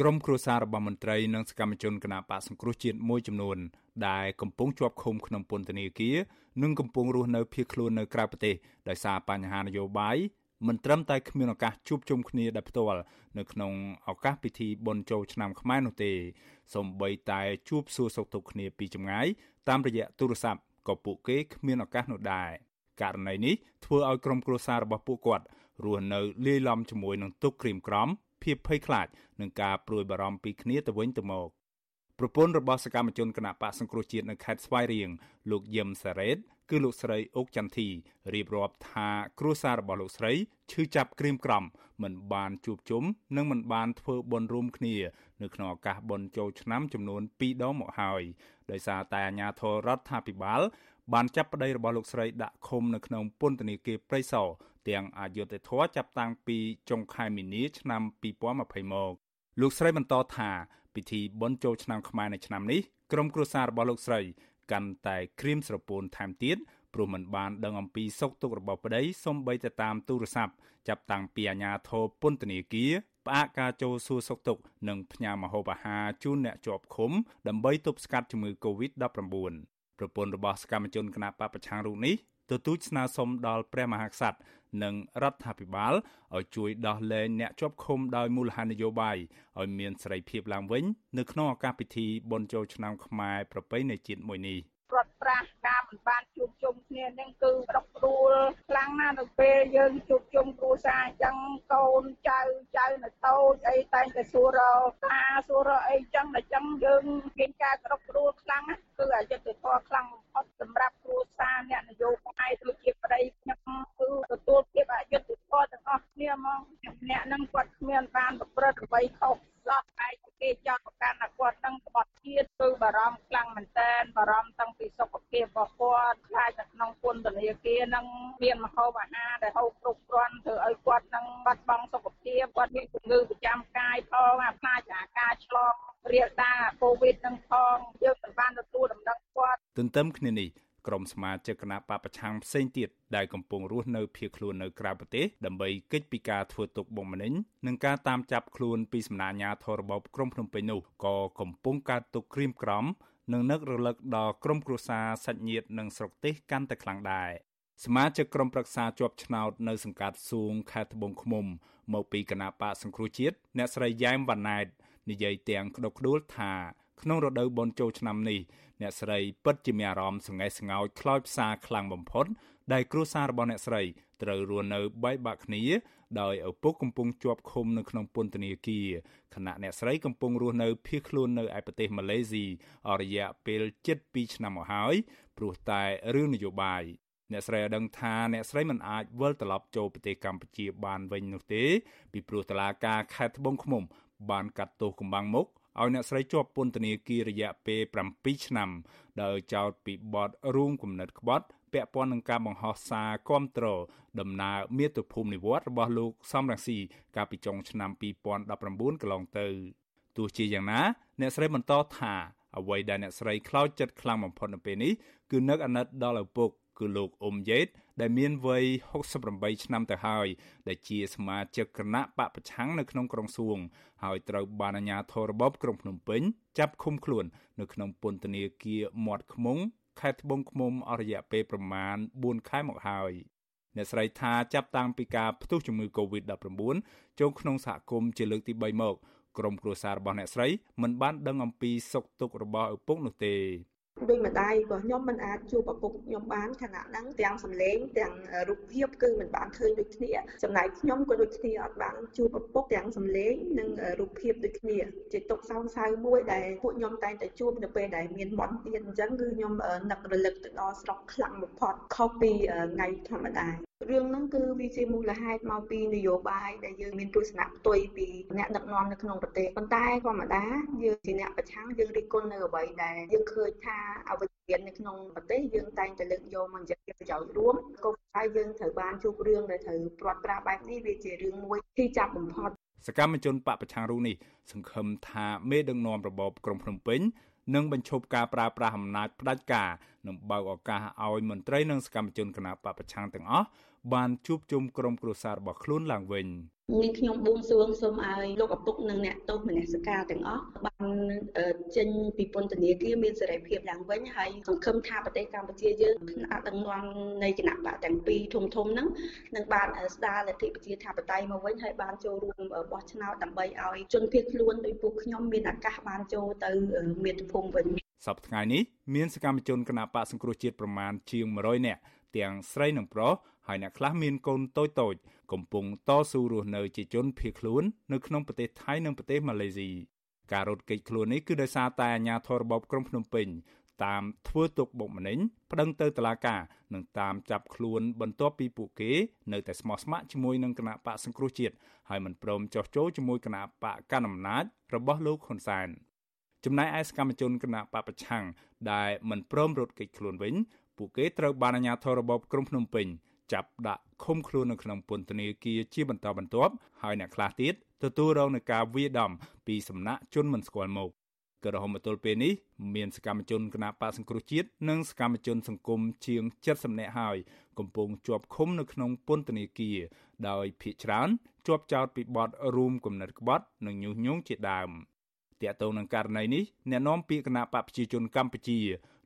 ក្រុមគ្រួសាររបស់មន្ត្រីនិងសកម្មជនគណបកសង្គ្រោះជាតិមួយចំនួនដែលកំពុងជាប់ឃុំក្នុងពន្ធនាគារនិងកំពុងរស់នៅភៀសខ្លួននៅក្រៅប្រទេសដោយសារបញ្ហានយោបាយមិនត្រឹមតែគ្មានឱកាសជួបជុំគ្នាដោយផ្ទាល់នៅក្នុងឱកាសពិធីបុណ្យចូលឆ្នាំខ្មែរនោះទេសូម្បីតែជួបសួរសុខទុក្ខគ្នាពីចម្ងាយតាមរយៈទូរស័ព្ទក៏ពួកគេគ្មានឱកាសនោះដែរករណីនេះធ្វើឲ្យក្រុមគ្រួសាររបស់ពួកគាត់រស់នៅលាយឡំជាមួយនឹងទុក្ខក្រៀមក្រំ ភាពភ័យខ្លាចនិងការព្រួយបារម្ភពីគ្នាទៅវិញទៅមកប្រពន្ធរបស់សកម្មជនគណៈបកសង្គ្រោះជាតិនៅខេត្តស្វាយរៀងលោកយឹមសារ៉េតគឺលោកស្រីអុកចន្ទធីរៀបរាប់ថាគ្រួសាររបស់លោកស្រីឈឺចាប់ក្រៀមក្រំមិនបានជួបជុំនិងមិនបានធ្វើបុណ្យរួមគ្នា នៅក្នុងឱកាសបុណ្យចូលឆ្នាំចំនួន2ដងមកហើយដោយសារតែអាជ្ញាធររដ្ឋាភិបាលបានចាប់ប្តីរបស់លោកស្រីដាក់ឃុំនៅក្នុងពន្ធនាគារព្រៃសរ ទាំងអយុធធរចាប់តាំងពីចុងខែមីនាឆ្នាំ2020មកលោកស្រីបន្តថាពិធីបុណ្យចូលឆ្នាំខ្មែរនៅឆ្នាំនេះក្រុមគ្រួសាររបស់លោកស្រីកាន់តែក្រៀមស្រពោនថែមទៀតព្រោះមិនបានដឹងអំពីសុខទុក្ខរបស់ប្តីសូម្បីតែតាមទូរស័ព្ទចាប់តាំងពីអាជ្ញាធរពន្ធនាគារផ្អាកការចូលសួរសុខទុក្ខនិងផ្ញើម្ហូបអាហារជូនអ្នកជាប់ឃុំដើម្បីទប់ស្កាត់ជំងឺ Covid-19 ប្រពន្ធរបស់សកម្មជនគណបកប្រឆាំងរូបនេះ ទទូចស្នើសុំដល់ព្រះមហាក្សត្រនិងរដ្ឋាភិបាលឲ្យជួយដោះលែងអ្នកជាប់ឃុំដោយមូលហេតុនយោបាយឲ្យមានសេរីភាពឡើងវិញ នៅក្នុងឱកាសពិធីបុណ្យចូលឆ្នាំខ្មែរប្រពៃណីជាតិមួយនេះរត់ប្រាស់ការមិនបាន ជួបជុំគ្នានឹងគឺរកព្រួលខ្លាំងណាស់នៅពេលយើងជួបជុំគ្រួសារអញ្ចឹងកូនចៅចៅនៅតូចអីតែងតែសួររកតាសួររកអីអញ្ចឹងតែអញ្ចឹងយើងមានការរកព្រួលខ្លាំងណាស់គឺអយុត្តិធម៌ខ្លាំងបំផុតសម្រាប់គ្រួសារអ្នកនយោបាយដូចជាប្តីខ្ញុំគឺទទួលភាពអយុត្តិធម៌ទាំងអស់គ្នាហ្មងអ្នកនឹងគាត់គ្មានបានប្រព្រឹត្តអ្វីខុសសោះតែគេចោទប្រកាន់ថាគាត់នឹងក្បត់ជាតិគឺបារម្ភខ្លាំងមែនតើបារម្ភតាំងពីសុខភាពរបស់គាត់ខ្លាចនៅក្នុងពន្ធនាគារនឹងមានម្ហូបអាហារដែលហូបគ្រប់គ្រាន់ធ្វើឲ្យគាត់នឹងបា ត់បង់សុខភាពគាត់មានជំងឺប្រចាំកាយផងអាខ្លាចអាការឆ្លងរាលដាលកូវីដនឹងផងយើងមិនបានទទួលដំណឹងគាត់ទន្ទឹមគ្នានេះក្រុមសមាជិកគណៈបពប្រឆាំងផ្សេងទៀតដែលកំពុងរស់នៅភៀសខ្លួននៅក្រៅប្រទេសដើម្បីគេចពីការធ្វើទុកបុកម្នេញនិងការតាមចាប់ខ្លួនពីសំណាក់អាជ្ញាធររបបក្រុងភ្នំពេញនោះក៏កំពុងកើតទុកក្រៀមក្រំនិងនឹករលឹកដល់ក្រុមគ្រួសារសាច់ញាតិនិងស្រុកទេសកាន់តែខ្លាំងដែរ សមាជិកក្រុមប្រឹក្សាជាប់ឆ្នោតនៅសង្កាត់សួងខេត្តត្បូងឃ្មុំមកពីគណៈបកសង្គ្រោះជាតិអ្នកស្រីយ៉ែមវ៉ាណែតនិយាយទាំងក្តុកក្តួលថាក្នុងរដូវបុណ្យចូលឆ្នាំនេះអ្នកស្រីពិតជាមានអារម្មណ៍ស្ងេះស្ងោចខ្លោចផ្សាខ្លាំងបំផុតដែលគ្រួសាររបស់អ្នកស្រីត្រូវរស់នៅបែកបាក់គ្នាដោយឪពុកកំពុងជាប់ឃុំនៅក្នុងពន្ធនាគារខណៈអ្នកស្រីកំពុងរស់នៅភៀសខ្លួននៅឯប្រទេសម៉ាឡេស៊ីអររយៈពេល7ឆ្នាំមកហើយព្រោះតែរឿងនយោបាយ អ្នកស្រីឲ្យដឹងថាអ្នកស្រីមិនអាចវិលត្រឡប់ចូលប្រទេសកម្ពុជាបានវិញនោះទេ ពីព្រោះតឡាការខេត្តត្បូងឃ្មុំ បានកាត់ទោសកំបាំងមុខឲ្យអ្នកស្រីជាប់ពន្ធនាគាររយៈពេល7ឆ្នាំ ដោយចោទពីបទរួមគំនិតក្បត់ពាក់ព័ន្ធនឹងការបង្ហោះសារគាំទ្រដំណើរមាតុភូមិនិវត្តរបស់លោកសំរងស៊ីកាលពីចុងឆ្នាំ2019កន្លងទៅទោះជាយ៉ាងណាអ្នកស្រីបន្តថាអ្វីដែលអ្នកស្រីខ្លោចចិត្តខ្លាំងបំផុតនៅពេលនេះគឺនឹកអាណិតដល់ឪពុក គឺលោកអ៊ុំយេតដែលមានវ័យ68ឆ្នាំទៅហើយដែលជាសមាជិកគណៈបពប្រឆាំងនៅក្នុងក្រុងសួង ហើយត្រូវបានអាជ្ញាធររបបក្រុងភ្នំពេញចាប់ឃុំខ្លួន នៅក្នុងពន្ធនាគារមាត់ឃ្មុំខេត្តត្បូងឃ្មុំអស់រយៈពេលប្រមាណ4ខែមកហើយអ្នកស្រីថាចាប់តាំងពីការផ្ទុះជំងឺ Covid-19 ចូលក្នុងសហគមន៍ជាលើកទី3មកក្រុមគ្រួសាររបស់អ្នកស្រីមិនបានដឹងអំពីសុខទុក្ខរបស់ឪពុកនោះទេ ដូចម្ដាយរបស់ខ្ញុំមិនអាចជួបឪពុកខ្ញុំបានខណៈហ្នឹងទាំងសម្លេងទាំងរូបភាពគឺមិនបានឃើញដូចគ្នាចំណែកខ្ញុំក៏ដូចគ្នាអត់បានជួបឪពុកទាំងសម្លេងនិងរូបភាពដូចគ្នាជាទុកសោកសៅមួយដែលពួកខ្ញុំតែងតែជួបនៅពេលដែលមានបន់ទៀនអញ្ចឹងគឺខ្ញុំនឹករលឹកទៅដល់ស្រុកខ្លាំងបំផុតខុសពីថ្ងៃធម្មតា រឿងហ្នឹងគឺវាជាមូលហេតុមកពីនយោបាយដែលយើងមានទស្សនៈផ្ទុយពីអ្នកដឹកនាំនៅក្នុងប្រទេសប៉ុន្តែធម្មតាយើងជាអ្នកប្រឆាំងយើងរិះគន់នៅអ្វីដែលយើងឃើញថាអវិជ្ជានៅក្នុងប្រទេសយើងតែងតែលើកយកមកនិយាយប្រយោជន៍រួមក៏តែយើងត្រូវបានជួបរឿងដែលត្រូវព្រាត់ប្រាសបែបនេះវាជារឿងមួយទីចាប់បំផុតសកម្មជនបពប្រឆាំងរូបនេះសង្ឃឹមថាមេដឹកនាំរបបក្រុងភ្នំពេញនិងបញ្ឈប់ការប្រើប្រាស់អំណាចផ្ដាច់ការនិងបើកឱកាសឲ្យមន្ត្រីនិងសកម្មជនគណបកប្រឆាំងទាំងអស់ បានជួបជុំក្រុមគ្រួសាររបស់ខ្លួនឡើងវិញនាងខ្ញុំបួងសួងសូមឲ្យលោកឪពុកនិងអ្នកទោសមនសិការទាំងអស់បានចេញពីពន្ធនាគារមានសេរីភាពឡើងវិញហើយសង្ឃឹមថាប្រទេសកម្ពុជាយើងថ្នាក់ដឹកនាំនៃគណៈបកទាំងពីរធំធំហ្នឹងនឹងបានស្ដារលទ្ធិប្រជាធិបតេយ្យមកវិញហើយបានចូលរួមបោះឆ្នោតដើម្បីឲ្យជនភៀសខ្លួនដោយពួកខ្ញុំមានឱកាសបានចូលទៅមាតុភូមិវិញ សប្តាហ៍នេះមានសកម្មជនគណៈបកសង្គ្រោះជាតិប្រមាណជាង100នាក់ទាំងស្រីនិងប្រុសហើយអ្នកខ្លះមានកូនតូចតូចកំពុងតស៊ូរស់នៅជាជនភៀសខ្លួននៅក្នុងប្រទេសថៃនិងប្រទេសម៉ាឡេស៊ីការរត់គេចខ្លួននេះគឺដោយសារតែអាជ្ញាធររបបក្រុងភ្នំពេញតាមធ្វើទុកបុកម្នេញប្តឹងទៅតុលាការនិងតាមចាប់ខ្លួនបន្ទាប់ពីពួកគេនៅតែស្មោះស្ម័គ្រជាមួយនឹងគណៈបកសង្គ្រោះជាតិហើយមិនព្រមចោះចូលជាមួយគណៈបកកណ្ដាលអំណាចរបស់លោកហ៊ុនសែន ចំណែកឯសកម្មជនគណៈបកប្រឆាំងដែលមិនព្រមរត់គេចខ្លួនវិញពួកគេត្រូវបានអាជ្ញាធររបបក្រុងភ្នំពេញចាប់ដាក់ឃុំខ្លួននៅក្នុងពន្ធនាគារជាបន្តបន្ទាប់ហើយអ្នកខ្លះទៀតទទួលរងនឹងការវាយដំពីសំណាក់ជនមិនស្គាល់មុខក៏រហូតមកទល់ពេលនេះមានសកម្មជនគណបកសង្គ្រោះជាតិនិងសកម្មជនសង្គមជាង70នាក់ហើយកំពុងជាប់ឃុំនៅក្នុងពន្ធនាគារដោយភ ieck ច្រើនជាប់ចោទពីបទរួមគំនិតក្បត់និងញុះញង់ជាដើម តាកតងនឹងករណីនេះអ្នកនាំពាក្យគណៈបកប្រជាជនកម្ពុជា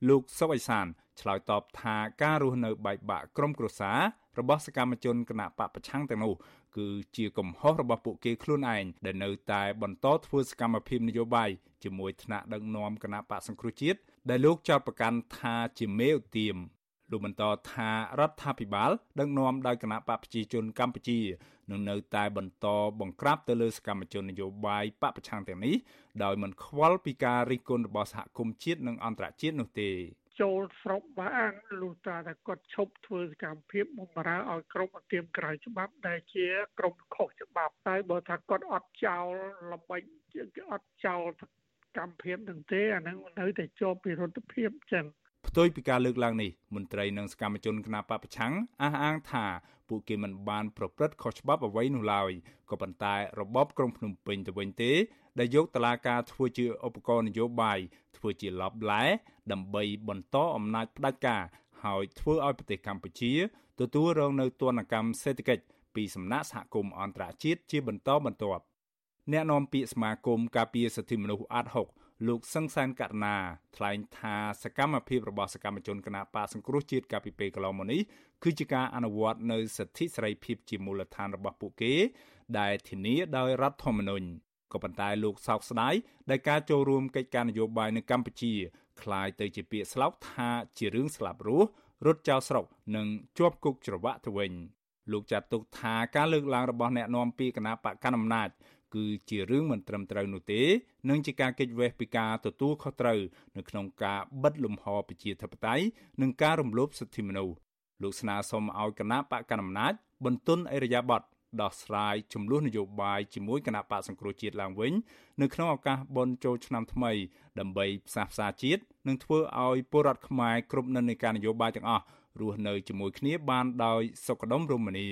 លោកសុកអេសានឆ្លើយតបថាការរស់នៅបែកបាក់ក្រុមគ្រួសាររបស់សកម្មជនគណៈបកប្រឆាំងទាំងនោះគឺជាកំហុសរបស់ពួកគេខ្លួនឯងដែលនៅតែបន្តធ្វើសកម្មភាពនយោបាយជាមួយថ្នាក់ដឹកនាំគណៈបកសង្គ្រោះជាតិដែលលោកចោទប្រកាន់ថាជាមេឧទាម លោកបន្តថារដ្ឋាភិបាលដឹកនាំដោយគណៈបកប្រជាជនកម្ពុជានឹងនៅតែបន្តបង្ក្រាបទៅលើសកម្មជននយោបាយបកប្រឆាំងទាំងនេះដោយមិនខ្វល់ពីការរិះគន់របស់សហគមន៍ជាតិនិងអន្តរជាតិនោះទេចូលស្រុកបានលុះត្រាតែគាត់ឈប់ធ្វើសកម្មភាពបំរើឲ្យក្រុមអធិមក្រៅច្បាប់ដែលជាក្រុមខុសច្បាប់ហើយបើថាគាត់អត់ចោលល្បិចអត់ចោលកម្មភាពនឹងទេអានឹងនៅតែជាប់ពីរដ្ឋភាពចឹង ផ្ទុយពីការលើកឡើងនេះមន្ត្រីនិងសកម្មជនគណបកប្រឆាំងអះអាងថាពួកគេមិនបានប្រព្រឹត្តខុសច្បាប់អ្វីនោះឡើយក៏ប៉ុន្តែរបបក្រុងភ្នំពេញទៅវិញទេ ដែលយកតឡាការធ្វើជាឧបករណ៍នយោបាយធ្វើជាឡបឡែដើម្បីបន្តអំណាចផ្ដាច់ការហើយធ្វើឲ្យប្រទេសកម្ពុជាទទួលរងនៅទណ្ឌកម្មសេដ្ឋកិច្ចពីសំណាក់សហគមន៍អន្តរជាតិជាបន្តបន្ទាប់អ្នកនាំពាក្យសមាគមការពារសិទ្ធិមនុស្សអាត់ហុក លោកសង្សានករណាថ្លែងថាសកម្មភាពរបស់សកម្មជនគណបកសង្គ្រោះជាតិកាលពីពេលកន្លងមកនេះគឺជាការអនុវត្តនៅសិទ្ធិសេរីភាពជាមូលដ្ឋានរបស់ពួកគេដែលធានាដោយរដ្ឋធម្មនុញ្ញក៏ប៉ុន្តែលោកសោកស្ដាយដែលការចូលរួមកិច្ចការនយោបាយនៅកម្ពុជាคล้ายទៅជាពាក្យស្លោកថាជារឿងស្លាប់រស់រត់ចោលស្រុកនិងជាប់គុកច្រវាក់ទៅវិញលោកចាត់ទុកថាការលើកឡើងរបស់អ្នកនាំពាក្យគណៈបកកណ្ដាលអំណាច គឺជារឿងមិនត្រឹមត្រូវនោះទេនិងជាការគេចវេះពីការទទួលខុសត្រូវនៅក្នុងការបិទលំហប្រជាធិបតេយ្យនិងការរំលោភសិទ្ធិមនុស្សលោកស្នើសុំឲ្យគណៈបកកណ្ដាលអំណាចបន្ទន់អេរយាប័តដោះស្រាយចំនួននយោបាយជាមួយគណៈបកសង្គ្រោះជាតិឡើងវិញនៅក្នុងឱកាសបុណ្យចូលឆ្នាំថ្មី ដើម្បីផ្សះផ្សាជាតិនិងធ្វើឲ្យពលរដ្ឋខ្មែរគ្រប់និន្នាការនយោបាយទាំងអស់រស់នៅជាមួយគ្នាបានដោយសុខដុមរមនា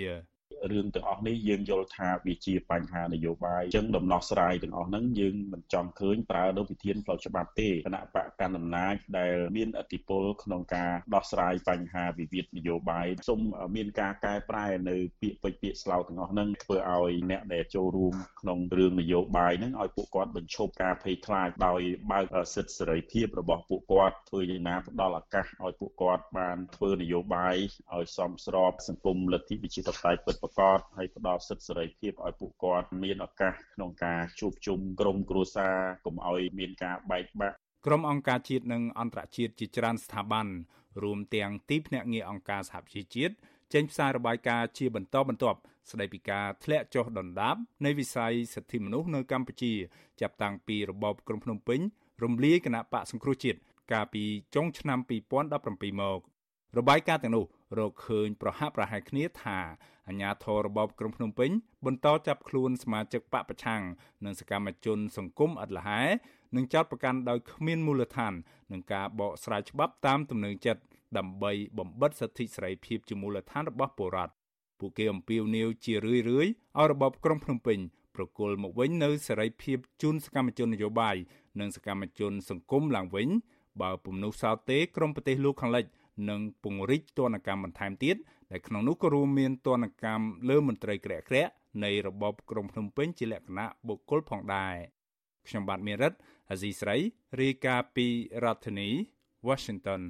រឿងទាំងអស់នេះយើងយល់ថាវាជាបញ្ហានយោបាយអញ្ចឹងដំណោះស្រាយទាំងអស់ហ្នឹងយើងមិនចង់ឃើញប្រើនៅវិធានផ្លូវច្បាប់ទេគណៈបកកណ្ដាលអំណាចដែលមានអធិបុលក្នុងការដោះស្រាយបញ្ហាវិវាទនយោបាយសូមមានការកែប្រែនៅពាក្យពេចន៍ពាក្យស្លោកទាំងអស់ហ្នឹងធ្វើឲ្យអ្នកដែលចូលរួមក្នុងរឿងនយោបាយហ្នឹងឲ្យពួកគាត់បញ្ឈប់ការភ័យខ្លាចដោយបើកសិទ្ធិសេរីភាពរបស់ពួកគាត់ធ្វើយ៉ាងណាផ្ដល់ឱកាសឲ្យពួកគាត់បានធ្វើនយោបាយឲ្យសមស្របសង្គមលទ្ធិវិជាតបតៃពិតប្រាកដហើយផ្ដល់សិទ្ធិសេរីភាពឲ្យពួកគាត់មានឱកាសក្នុងការជួបជុំក្រុមគ្រួសារកុំឲ្យមានការបែកបាក់ក្រុមអង្គការជាតិនិងអន្តរជាតិជាច្រើនស្ថាប័នរួមទាំងទីភ្នាក់ងារអង្គការសហប្រជាជាតិចេញផ្សាយរបាយការណ៍ជាបន្តបន្ទាប់ស្ដីពីការធ្លាក់ចុះដុនដាបនៃវិស័យសិទ្ធិមនុស្សនៅកម្ពុជា ចាប់តាំងពីរបបក្រុងភ្នំពេញរំលាយគណៈបកសង្គ្រោះជាតិកាលពីចុងឆ្នាំ2017មករបាយការណ៍ទាំងនោះ រកឃើញប្រហាក់ប្រហែលគ្នាថាអាញាធររបបក្រុងភ្នំពេញបន្តចាប់ខ្លួនសមាជិកបកប្រឆាំងនិងសកម្មជន សង្គមឥតលហែនិងចោទប្រកាន់ដោយគ្មានមូលដ្ឋាននឹងការបកស្រាយច្បាប់តាមទំនឹងចិត្តដើម្បីបំបិតសិទ្ធិសេរីភាពជាមូលដ្ឋានរបស់ពលរដ្ឋពួកគេអំពាវនាវជារឿយៗឲ្យរបបក្រុងភ្នំពេញប្រគល់មកវិញនៅសេរីភាពជូនសកម្មជននយោបាយនិងសកម្មជន សង្គមឡើងវិញបើពុំនោះសោតទេក្រមប្រទេសលោកខាងលិច នឹងពង្រីកទណ្ឌកម្មបន្ថែមទៀតដែលក្នុងនោះក៏រួមមានទណ្ឌកម្មលើមន្ត្រីក្រាក់ក្រាក់នៃរបបក្រុងភ្នំពេញជាលក្ខណៈបុគ្គលផងដែរខ្ញុំបាទមេរិតអាស៊ីស្រីរាយការណ៍ពីរដ្ឋធានី Washington